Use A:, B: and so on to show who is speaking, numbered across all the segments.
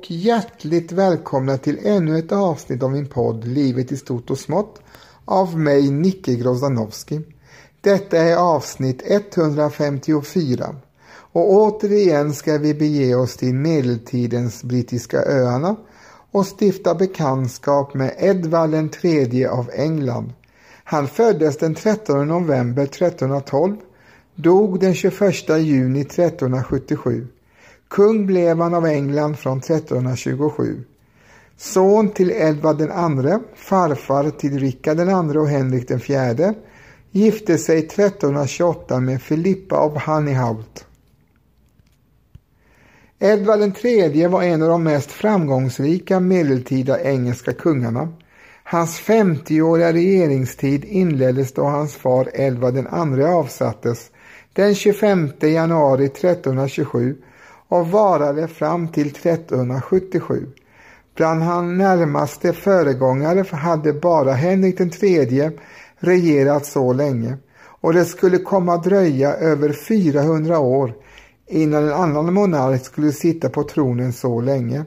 A: Och hjärtligt välkomna till ännu ett avsnitt av min podd Livet i stort och smått av mig Nicke Grozdanowski. Detta är avsnitt 154 och återigen ska vi bege oss till medeltidens brittiska öarna och stifta bekantskap med Edvard III av England. Han föddes den 13 november 1312, dog den 21 juni 1377 Kung blev han av England från 1327. Son till Edvard II, farfar till Rikard II och Henrik IV, gifte sig 1328 med Filippa av Honeyhout. Edvard III var en av de mest framgångsrika medeltida engelska kungarna. Hans 50-åriga regeringstid inleddes då hans far Edvard II avsattes den 25 januari 1327 och varade fram till 1377. Bland hans närmaste föregångare hade bara Henrik III regerat så länge och det skulle komma att dröja över 400 år innan en annan monark skulle sitta på tronen så länge.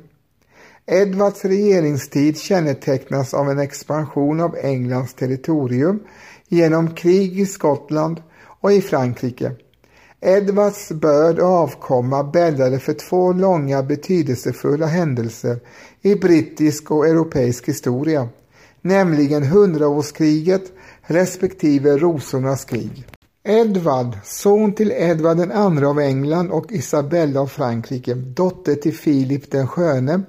A: Edvards regeringstid kännetecknas av en expansion av Englands territorium genom krig i Skottland och i Frankrike Edvards börd och avkomma bäddade för två långa betydelsefulla händelser i brittisk och europeisk historia, nämligen hundraårskriget respektive rosornas krig. Edvard, son till Edvard II av England och Isabella av Frankrike, dotter till Filip den sköne,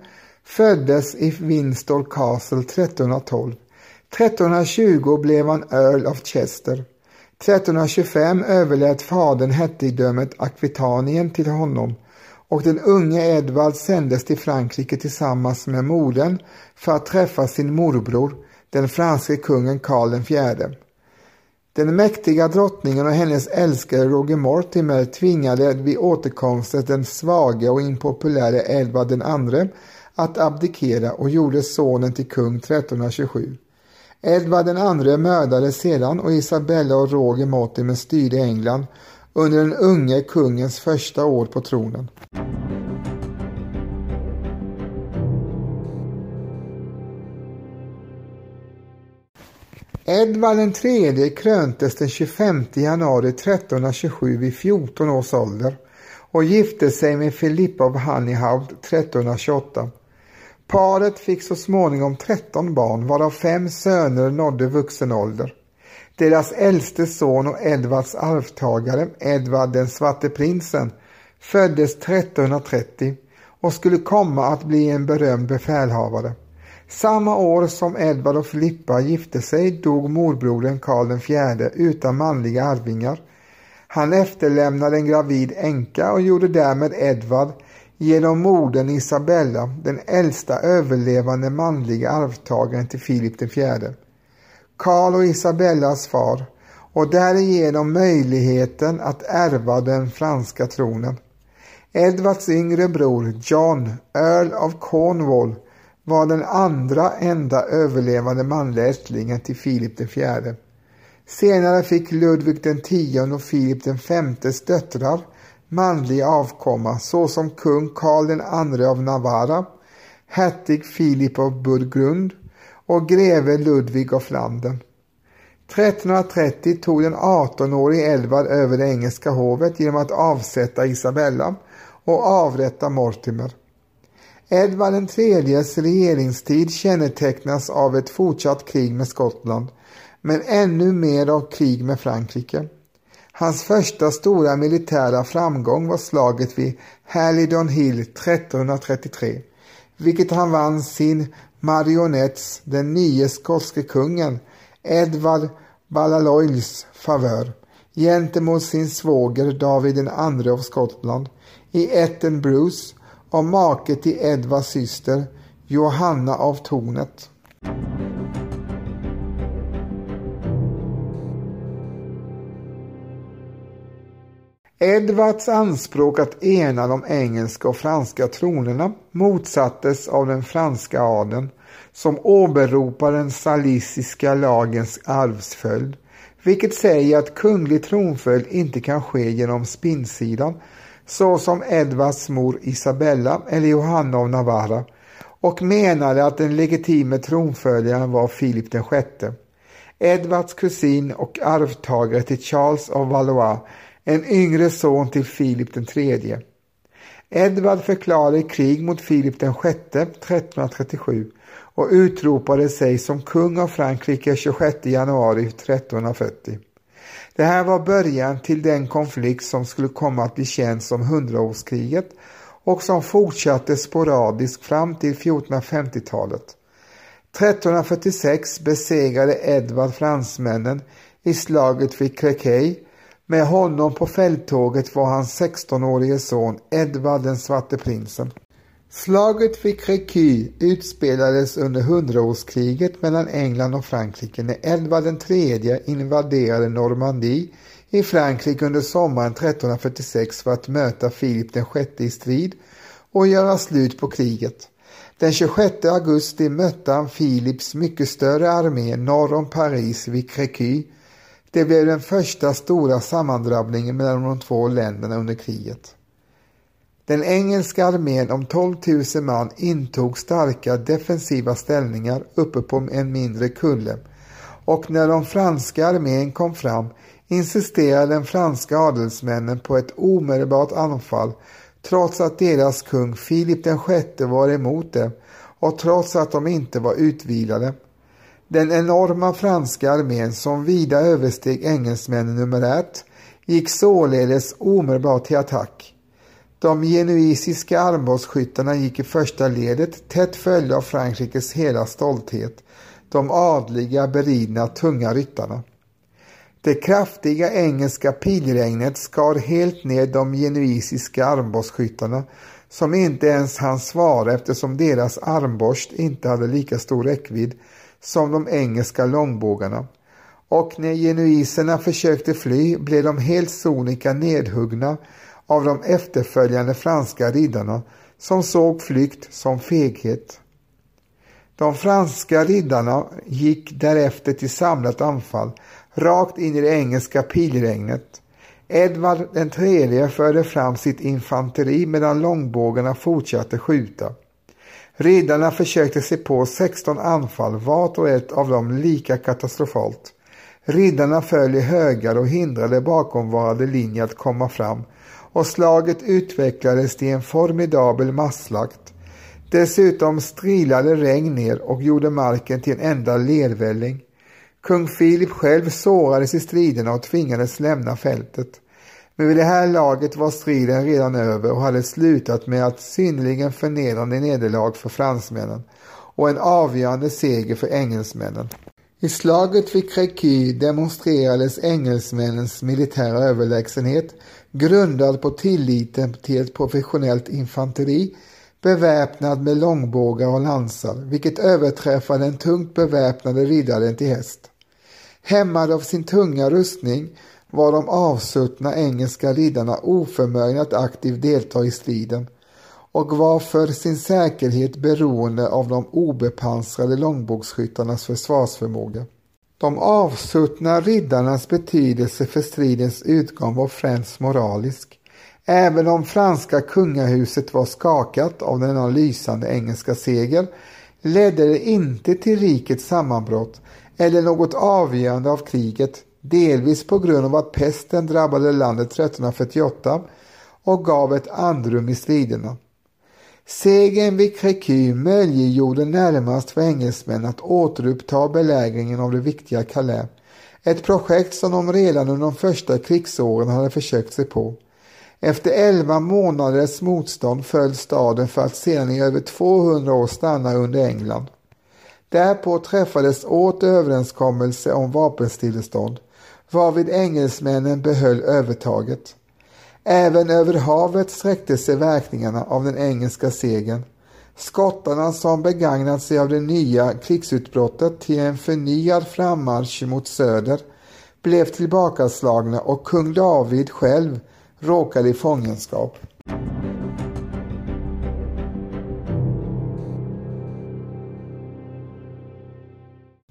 A: föddes i Windsor Castle 1312. 1320 blev han Earl of Chester. 1325 överlät fadern hertigdömet Akvitanien till honom och den unge Edvard sändes till Frankrike tillsammans med modern för att träffa sin morbror, den franske kungen Karl IV. Den mäktiga drottningen och hennes älskare Roger Mortimer tvingade vid återkomsten den svage och impopuläre Edvard II att abdikera och gjorde sonen till kung 1327. Edvard II mördades sedan och Isabella och Roger Mortimer styrde England under den unge kungens första år på tronen. Edvard III kröntes den 25 januari 1327 vid 14 års ålder och gifte sig med Filippa av Honeyhout 1328. Paret fick så småningom 13 barn varav fem söner nådde vuxen ålder. Deras äldste son och Edvards arvtagare, Edvard den svarte prinsen, föddes 1330 och skulle komma att bli en berömd befälhavare. Samma år som Edvard och Filippa gifte sig dog morbrodern Karl IV utan manliga arvingar. Han efterlämnade en gravid änka och gjorde därmed Edvard genom modern Isabella den äldsta överlevande manliga arvtagaren till Filip IV. Karl och Isabellas far och därigenom möjligheten att ärva den franska tronen. Edvards yngre bror John, Earl of Cornwall, var den andra enda överlevande manliga ättlingen till Filip IV. Senare fick Ludvig X och Filip Vs döttrar manlig avkomma såsom kung Karl II av Navarra, hertig Filip av Burgund och greve Ludvig av Flandern. 1330 tog den 18-årige Edvard över det engelska hovet genom att avsätta Isabella och avrätta Mortimer. Edvard IIIs regeringstid kännetecknas av ett fortsatt krig med Skottland, men ännu mer av krig med Frankrike. Hans första stora militära framgång var slaget vid Halidon Hill 1333, vilket han vann sin marionetts, den nye skotske kungen, Edvard Ballaloils favör gentemot sin svåger David II av Skottland i ätten Bruce och make till Edvards syster Johanna av Tornet. Edvards anspråk att ena de engelska och franska tronerna motsattes av den franska adeln som åberopar den salisiska lagens arvsföljd, vilket säger att kunglig tronföljd inte kan ske genom spinnsidan såsom Edvards mor Isabella eller Johanna av Navarra och menade att den legitime tronföljaren var Filip den sjätte. Edvards kusin och arvtagare till Charles av Valois, en yngre son till Filip den tredje. Edvard förklarade krig mot Filip den sjätte 1337 och utropade sig som kung av Frankrike 26 januari 1340. Det här var början till den konflikt som skulle komma att bli känd som hundraårskriget och som fortsatte sporadiskt fram till 1450-talet. 1346 besegrade Edvard fransmännen i slaget vid Crequy. Med honom på fälttåget var hans 16-årige son Edvard den svarte prinsen. Slaget vid Crequy utspelades under hundraårskriget mellan England och Frankrike när Edvard III invaderade Normandie i Frankrike under sommaren 1346 för att möta Filip VI i strid och göra slut på kriget. Den 26 augusti mötte han Filips mycket större armé norr om Paris vid Crécy det blev den första stora sammandrabbningen mellan de två länderna under kriget. Den engelska armén om 12 000 man intog starka defensiva ställningar uppe på en mindre kulle och när de franska armén kom fram insisterade den franska adelsmännen på ett omedelbart anfall trots att deras kung Filip VI var emot det och trots att de inte var utvilade. Den enorma franska armén som vida översteg engelsmännen numerärt gick således omedelbart till attack. De genuisiska armbågsskyttarna gick i första ledet tätt följda av Frankrikes hela stolthet, de adliga beridna tunga ryttarna. Det kraftiga engelska pilregnet skar helt ner de genuisiska armbågsskyttarna som inte ens hann svara eftersom deras armborst inte hade lika stor räckvidd som de engelska långbågarna. Och när genuiserna försökte fly blev de helt sonika nedhuggna av de efterföljande franska riddarna som såg flykt som feghet. De franska riddarna gick därefter till samlat anfall rakt in i det engelska pilregnet. Edvard den tredje förde fram sitt infanteri medan långbågarna fortsatte skjuta. Riddarna försökte sig på 16 anfall, vart och ett av dem lika katastrofalt. Riddarna föll i högar och hindrade bakomvarande linje att komma fram och slaget utvecklades till en formidabel masslakt. Dessutom strilade regn ner och gjorde marken till en enda lervälling. Kung Filip själv sårades i striderna och tvingades lämna fältet. Men vid det här laget var striden redan över och hade slutat med ett synnerligen förnedrande nederlag för fransmännen och en avgörande seger för engelsmännen. I slaget vid Crécy demonstrerades engelsmännens militära överlägsenhet grundad på tilliten till ett professionellt infanteri beväpnad med långbågar och lansar, vilket överträffade den tungt beväpnade riddaren till häst. Hämmad av sin tunga rustning var de avsuttna engelska riddarna oförmögna att aktivt delta i striden och var för sin säkerhet beroende av de obepansrade långbågsskyttarnas försvarsförmåga. De avsuttna riddarnas betydelse för stridens utgång var främst moralisk. Även om franska kungahuset var skakat av denna lysande engelska seger ledde det inte till rikets sammanbrott eller något avgörande av kriget, delvis på grund av att pesten drabbade landet 1348 och gav ett andrum i striderna. Segern vid Crécy möjliggjorde närmast för engelsmän att återuppta belägringen av det viktiga Calais. Ett projekt som de redan under de första krigsåren hade försökt sig på. Efter elva månaders motstånd föll staden för att sedan i över 200 år stanna under England. Därpå träffades åter överenskommelse om vapenstillestånd varvid engelsmännen behöll övertaget. Även över havet sträckte sig verkningarna av den engelska segern. Skottarna som begagnat sig av det nya krigsutbrottet till en förnyad frammarsch mot söder blev tillbakaslagna och kung David själv råkade i fångenskap.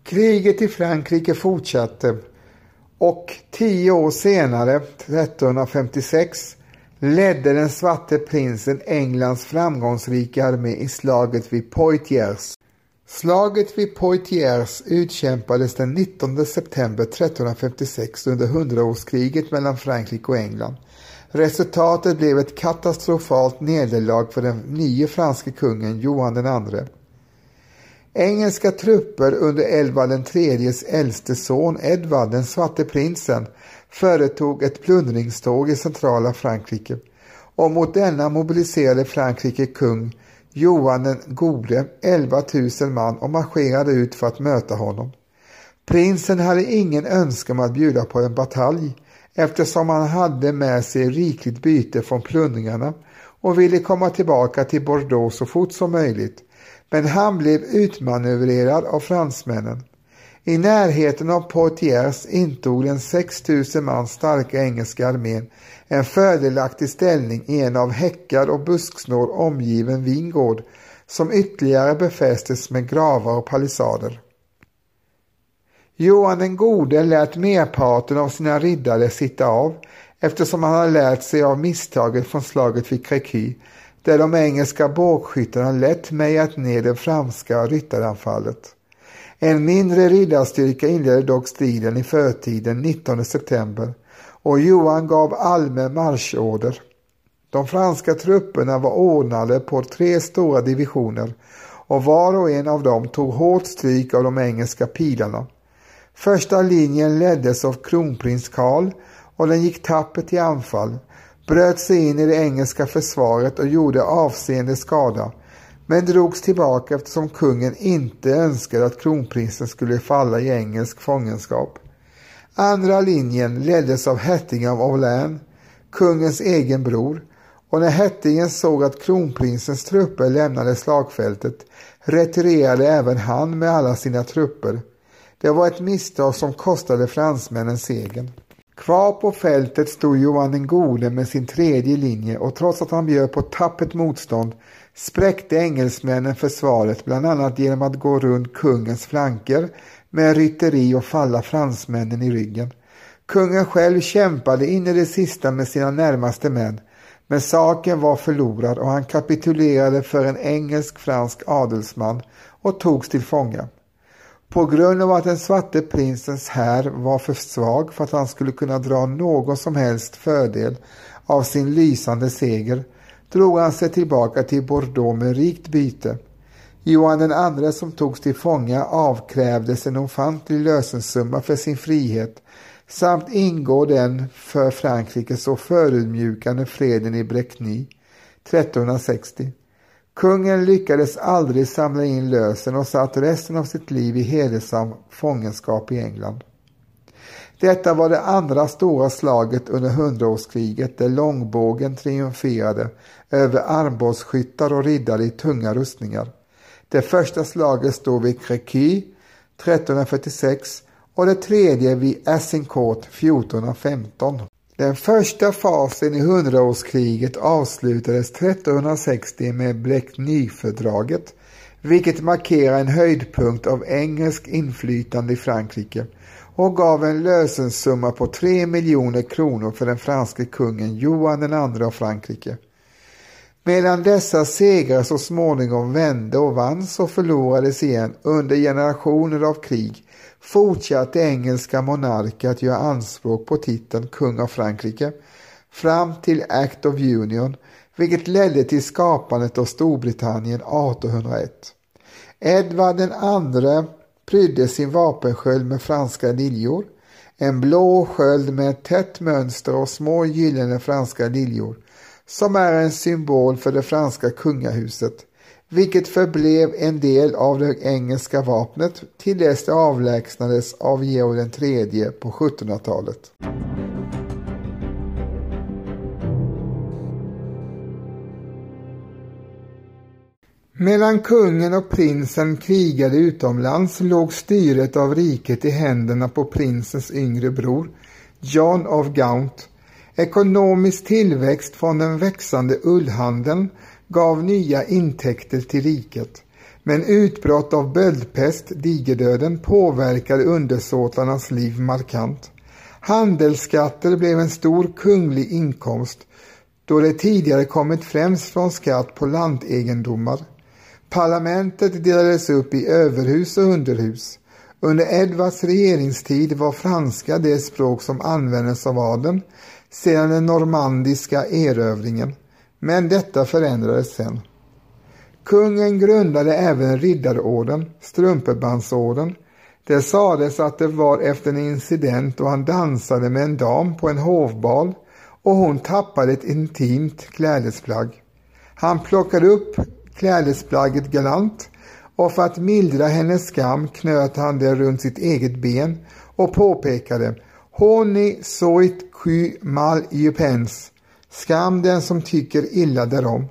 A: Kriget i Frankrike fortsatte och tio år senare, 1356, ledde den svarte prinsen Englands framgångsrika armé i slaget vid Poitiers. Slaget vid Poitiers utkämpades den 19 september 1356 under hundraårskriget mellan Frankrike och England. Resultatet blev ett katastrofalt nederlag för den nye franske kungen Johan II. Engelska trupper under Edvard IIIs äldste son Edvard, den svarte prinsen, företog ett plundringståg i centrala Frankrike och mot denna mobiliserade Frankrike kung Johan den gode 11 000 man och marscherade ut för att möta honom. Prinsen hade ingen önskan om att bjuda på en batalj eftersom han hade med sig rikligt byte från plundringarna och ville komma tillbaka till Bordeaux så fort som möjligt. Men han blev utmanövrerad av fransmännen. I närheten av Poitiers intog den 6000 man starka engelska armén en fördelaktig ställning i en av häckar och busksnår omgiven vingård som ytterligare befästes med gravar och palissader. Johan den gode lät merparten av sina riddare sitta av eftersom han hade lärt sig av misstaget från slaget vid Crécy där de engelska bågskyttarna lätt mejat ner det franska ryttaranfallet. En mindre riddarstyrka inledde dock striden i förtiden 19 september och Johan gav allmän marschorder. De franska trupperna var ordnade på tre stora divisioner och var och en av dem tog hårt stryk av de engelska pilarna. Första linjen leddes av kronprins Karl och den gick tappert till anfall, bröt sig in i det engelska försvaret och gjorde avseende skada, men drogs tillbaka eftersom kungen inte önskade att kronprinsen skulle falla i engelsk fångenskap. Andra linjen leddes av hertigen av Orléans, kungens egen bror, och när hertigen såg att kronprinsens trupper lämnade slagfältet retirerade även han med alla sina trupper. Det var ett misstag som kostade fransmännen segern. Kvar på fältet stod Johan den gode med sin tredje linje och trots att han bjöd på tappert motstånd spräckte engelsmännen försvaret bland annat genom att gå runt kungens flanker med rytteri och falla fransmännen i ryggen. Kungen själv kämpade in i det sista med sina närmaste män men saken var förlorad och han kapitulerade för en engelsk-fransk adelsman och togs till fånga. På grund av att den svarte prinsens här var för svag för att han skulle kunna dra någon som helst fördel av sin lysande seger drog han sig tillbaka till Bordeaux med rikt byte. Johan den andre som togs till fånga avkrävdes en ofantlig lösensumma för sin frihet samt ingår den för Frankrike så förödmjukande freden i Brecny 1360. Kungen lyckades aldrig samla in lösen och satt resten av sitt liv i hedersam fångenskap i England. Detta var det andra stora slaget under hundraårskriget där långbågen triumferade över armbågsskyttar och riddare i tunga rustningar. Det första slaget stod vid Crécy 1346 och det tredje vid Azincourt 1415. Den första fasen i hundraårskriget avslutades 1360 med Brecny-fördraget, vilket markerar en höjdpunkt av engelsk inflytande i Frankrike och gav en lösensumma på 3 miljoner kronor för den franske kungen Johan II av Frankrike. Medan dessa segrar så småningom vände och vanns och förlorades igen under generationer av krig fortsatte engelska monarker att göra anspråk på titeln kung av Frankrike fram till Act of Union vilket ledde till skapandet av Storbritannien 1801. Edvard II prydde sin vapensköld med franska liljor, en blå sköld med ett tätt mönster och små gyllene franska liljor som är en symbol för det franska kungahuset, vilket förblev en del av det engelska vapnet till dess det avlägsnades av Georg III på 1700-talet. Medan kungen och prinsen krigade utomlands låg styret av riket i händerna på prinsens yngre bror, John of Gaunt, Ekonomisk tillväxt från den växande ullhandeln gav nya intäkter till riket. Men utbrott av böldpest, digerdöden, påverkade undersåtarnas liv markant. Handelsskatter blev en stor kunglig inkomst. då det tidigare kommit främst från skatt på landegendomar. Parlamentet delades upp i överhus och underhus. Under Edvards regeringstid var franska det språk som användes av adeln sedan den normandiska erövringen, men detta förändrades sen. Kungen grundade även riddarorden, Strumpebandsorden. Det sades att det var efter en incident då han dansade med en dam på en hovbal och hon tappade ett intimt klädesplagg. Han plockade upp klädesplagget galant och för att mildra hennes skam knöt han det runt sitt eget ben och påpekade Honi soit qui mal jupens, skam den som tycker illa därom,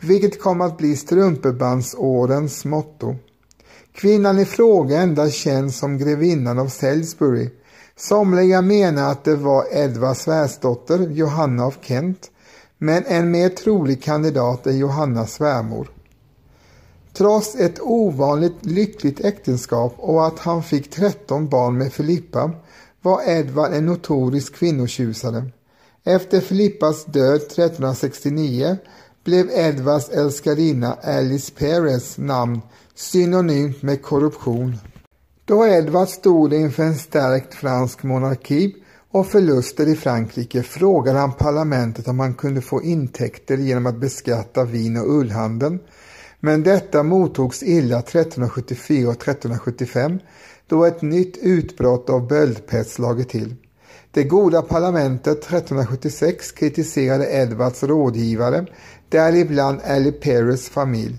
A: vilket kom att bli strumpebandsårens motto. Kvinnan i fråga endast känd som grevinnan av Salisbury. Somliga menar att det var Edvards svärsdotter Johanna av Kent, men en mer trolig kandidat är Johannas svärmor. Trots ett ovanligt lyckligt äktenskap och att han fick 13 barn med Filippa var Edvard en notorisk kvinnotjusare. Efter Filippas död 1369 blev Edvards älskarinna Alice Perez namn synonymt med korruption. Då Edvard stod inför en stärkt fransk monarki och förluster i Frankrike frågade han parlamentet om han kunde få intäkter genom att beskatta vin och ullhandeln men detta mottogs illa 1374 och 1375 då ett nytt utbrott av böldpest slagit till. Det goda parlamentet 1376 kritiserade Edvards rådgivare, däribland Ali Perrys familj,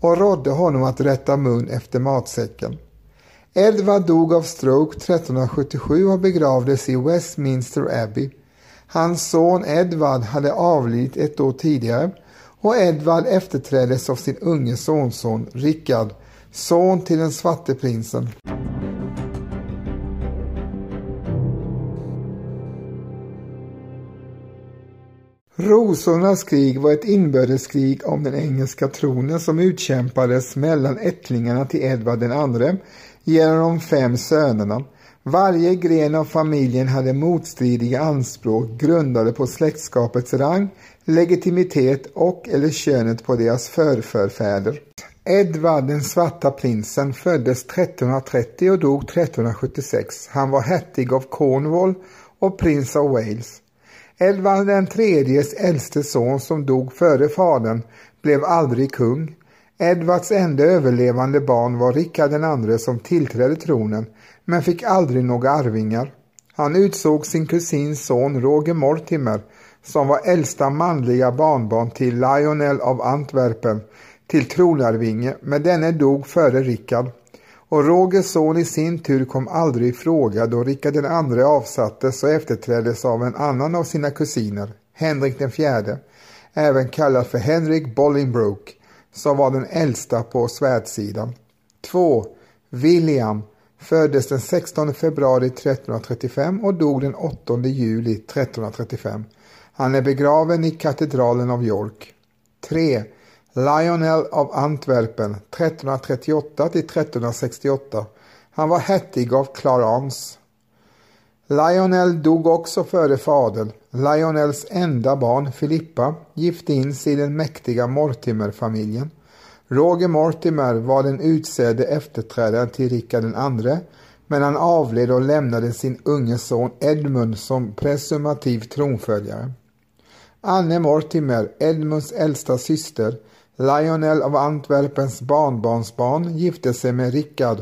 A: och rådde honom att rätta mun efter matsäcken. Edvard dog av stroke 1377 och begravdes i Westminster Abbey. Hans son Edvard hade avlidit ett år tidigare och Edvard efterträddes av sin unge sonson Rickard, son till den svarte prinsen. Rosornas krig var ett inbördeskrig om den engelska tronen som utkämpades mellan ättlingarna till Edvard II genom de fem sönerna. Varje gren av familjen hade motstridiga anspråk grundade på släktskapets rang, legitimitet och eller könet på deras förförfäder. Edvard den svarta prinsen föddes 1330 och dog 1376. Han var hertig av Cornwall och prins av Wales. Edvard den tredjes äldste son som dog före fadern blev aldrig kung. Edvards enda överlevande barn var Rikard den andre som tillträdde tronen men fick aldrig några arvingar. Han utsåg sin kusins son Roger Mortimer som var äldsta manliga barnbarn till Lionel av Antwerpen till tronarvinge men denne dog före Rikard och Rogers son i sin tur kom aldrig i fråga då Rikard den andre avsattes och efterträddes av en annan av sina kusiner, Henrik den fjärde, även kallad för Henrik Bolingbroke, som var den äldsta på svärdsidan. 2. William föddes den 16 februari 1335 och dog den 8 juli 1335. Han är begraven i katedralen av York. 3. Lionel av Antwerpen 1338 till 1368. Han var hertig av Clarence. Lionel dog också före fadern. Lionels enda barn, Filippa, gifte in sig i den mäktiga Mortimer-familjen. Roger Mortimer var den utsedde efterträdaren till Rikard II, men han avled och lämnade sin unge son Edmund som presumativ tronföljare. Anne Mortimer, Edmunds äldsta syster, Lionel av Antwerpens barnbarnsbarn gifte sig med Richard,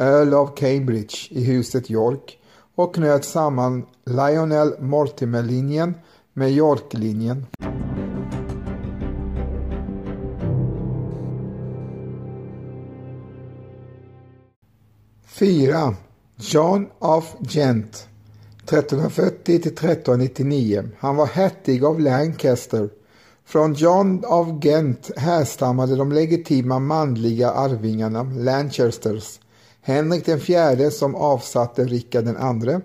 A: Earl of Cambridge i huset York och knöt samman Lionel Mortimer-linjen med York-linjen. Fyra. John of Gent 1340 till 1399. Han var hertig av Lancaster från John av Gent härstammade de legitima manliga arvingarna, Lanchesters, Henrik den fjärde som avsatte Rikard den andre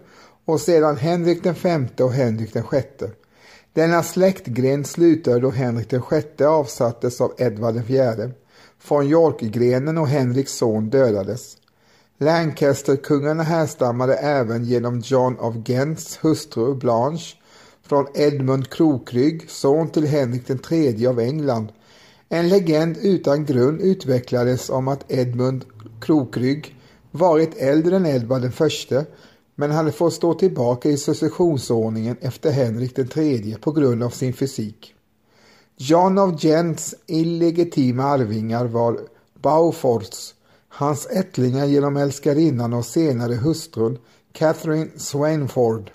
A: och sedan Henrik den femte och Henrik den sjätte. Denna släktgren slutade då Henrik den sjätte avsattes av Edvard den fjärde. York-grenen och Henriks son dödades. Lancaster-kungarna härstammade även genom John av Gents hustru Blanche från Edmund Krokrygg, son till Henrik III av England. En legend utan grund utvecklades om att Edmund Krokrygg varit äldre än Edvard I men hade fått stå tillbaka i successionsordningen efter Henrik III på grund av sin fysik. John of Gents illegitima arvingar var Beauforts, hans ättlingar genom älskarinnan och senare hustrun Catherine Swainford.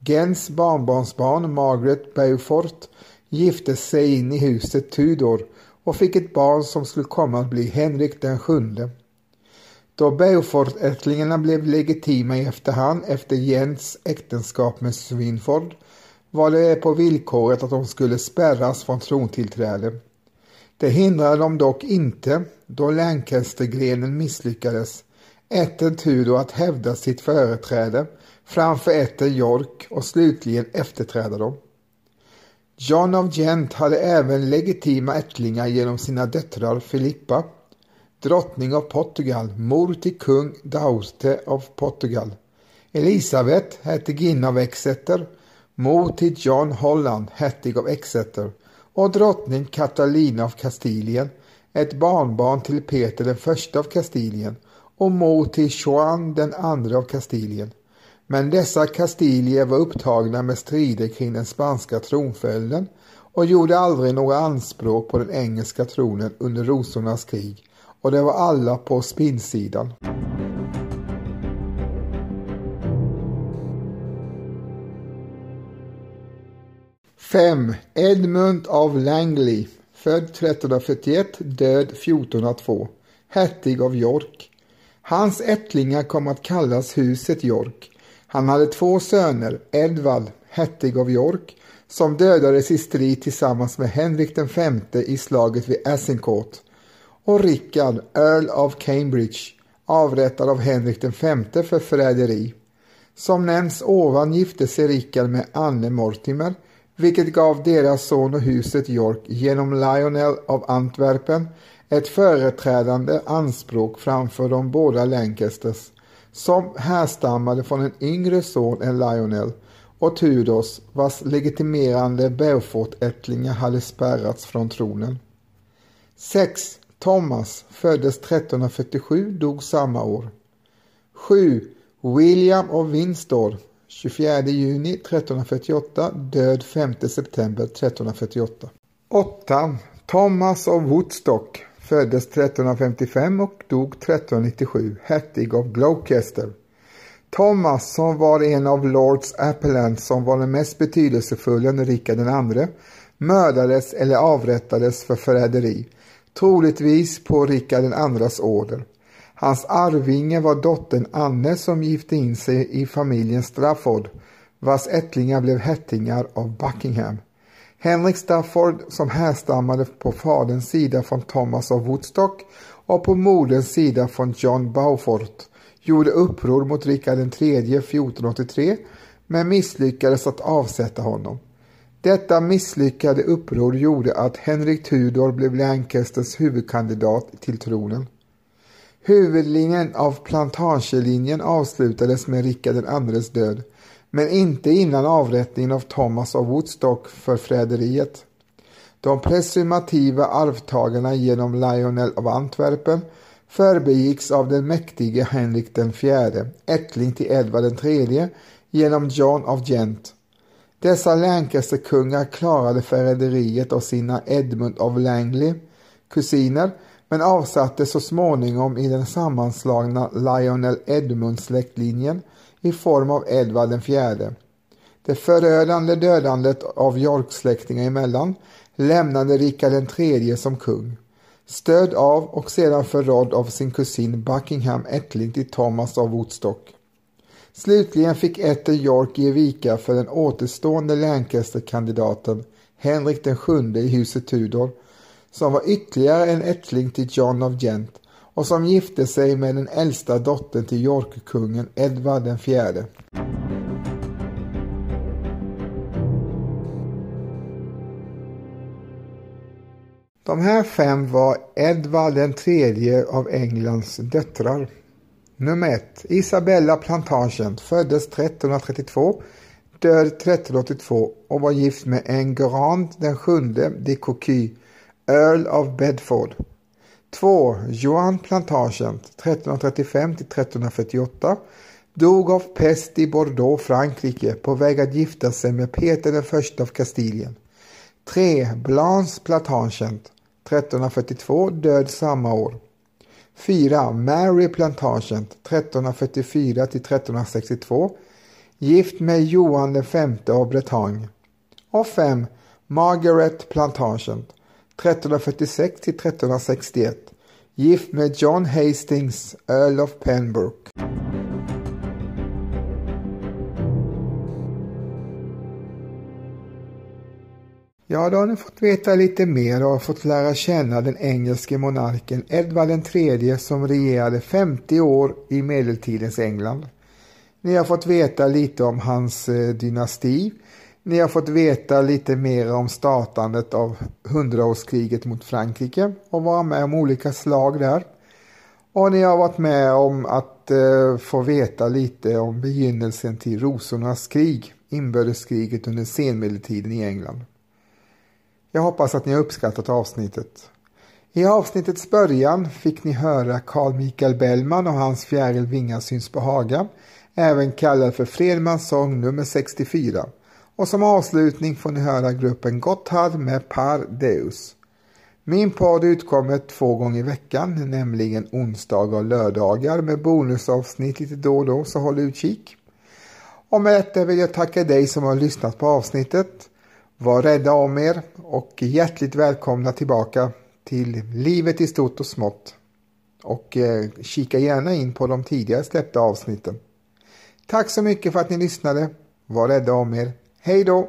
A: Gens barnbarnsbarn Margaret Beaufort gifte sig in i huset Tudor och fick ett barn som skulle komma att bli Henrik den sjunde. Då Beaufort-ättlingarna blev legitima i efterhand efter Jens äktenskap med Swinford var det på villkoret att de skulle spärras från trontillträde. Det hindrade dem dock inte då Lancastergrenen misslyckades ätten Tudor att hävda sitt företräde framför ätten York och slutligen efterträda dem. John of Gent hade även legitima ättlingar genom sina döttrar Filippa, drottning av Portugal, mor till kung Dauste av Portugal. Elisabet, hertiginna av Exeter, mor till John Holland, hertig av Exeter och drottning Katalina av Kastilien, ett barnbarn till Peter den första av Kastilien och mor till Juan den andra av Kastilien. Men dessa kastilier var upptagna med strider kring den spanska tronföljden och gjorde aldrig några anspråk på den engelska tronen under rosornas krig och det var alla på spinnsidan. Fem. Edmund av Langley, född 1341, död 1402, hertig av York. Hans ättlingar kom att kallas huset York. Han hade två söner, Edvard, hertig av York, som dödades i strid tillsammans med Henrik V i slaget vid Azincourt och Rickard, Earl of Cambridge, avrättad av Henrik V för förräderi. Som nämnts ovan gifte sig Rickard med Anne Mortimer, vilket gav deras son och huset York genom Lionel av Antwerpen ett företrädande anspråk framför de båda Lancasters som härstammade från en yngre son än Lionel och Tudors vars legitimerande Beaufort-ättlingar hade spärrats från tronen. 6. Thomas föddes 1347, dog samma år. 7. William of Windsor 24 juni 1348, död 5 september 1348. 8. Thomas of Woodstock föddes 1355 och dog 1397, hertig av Gloucester. Thomas, som var en av Lords Appellant som var den mest betydelsefulla under Rikard II, mördades eller avrättades för förräderi, troligtvis på Rikard IIs order. Hans arvinge var dottern Anne som gifte in sig i familjen Strafford, vars ättlingar blev hertigar av Buckingham. Henrik Stafford som härstammade på faderns sida från Thomas av Woodstock och på moderns sida från John Beaufort gjorde uppror mot Rikard III 1483 men misslyckades att avsätta honom. Detta misslyckade uppror gjorde att Henrik Tudor blev Lancasters huvudkandidat till tronen. Huvudlinjen av plantagelinjen avslutades med Rikard IIs död men inte innan avrättningen av Thomas av Woodstock för förräderiet. De presumativa arvtagarna genom Lionel av Antwerpen förbegicks av den mäktige Henrik den fjärde, ättling till Edvard III genom John av Gent. Dessa Lancasterkungar klarade förräderiet av sina Edmund of Langley, kusiner, men avsattes så småningom i den sammanslagna Lionel Edmund-släktlinjen i form av Edvard IV. Det förödande dödandet av Yorksläktingar emellan lämnade Rikard III som kung. Stöd av och sedan förrådd av sin kusin Buckingham ättling till Thomas av Woodstock. Slutligen fick ätten York ge vika för den återstående Lancaster-kandidaten Henrik VII i huset Tudor som var ytterligare en ättling till John of Gent och som gifte sig med den äldsta dottern till Yorkkungen Edvard den fjärde. De här fem var Edvard den tredje av Englands döttrar. Nummer 1. Isabella Plantagen föddes 1332, död 1382 och var gift med Enguerrand den sjunde de Coquille, Earl of Bedford. 2. Johan Plantagen 1335 till 1348 dog av pest i Bordeaux, Frankrike på väg att gifta sig med Peter den första av Kastilien. 3. Blanche Plantagen 1342 död samma år. 4. Mary Plantagen 1344 till 1362 gift med Johan den femte av Bretagne. Och 5. Margaret Plantagen 1346 till 1361 gift med John Hastings, Earl of Pembroke. Ja, då har ni fått veta lite mer och fått lära känna den engelske monarken Edvard III som regerade 50 år i medeltidens England. Ni har fått veta lite om hans eh, dynasti. Ni har fått veta lite mer om startandet av hundraårskriget mot Frankrike och vara med om olika slag där. Och ni har varit med om att eh, få veta lite om begynnelsen till rosornas krig, inbördeskriget under senmedeltiden i England. Jag hoppas att ni har uppskattat avsnittet. I avsnittets början fick ni höra Carl Michael Bellman och hans Fjäril Vingar syns på Haga, även kallad för Fredmans sång nummer 64. Och som avslutning får ni höra gruppen Gotthard med Par Deus. Min podd utkommer två gånger i veckan, nämligen onsdagar och lördagar med bonusavsnitt lite då och då, så håll utkik. Och med detta vill jag tacka dig som har lyssnat på avsnittet. Var rädda om er och hjärtligt välkomna tillbaka till Livet i stort och smått. Och eh, kika gärna in på de tidigare släppta avsnitten. Tack så mycket för att ni lyssnade. Var rädda om er. Hej då!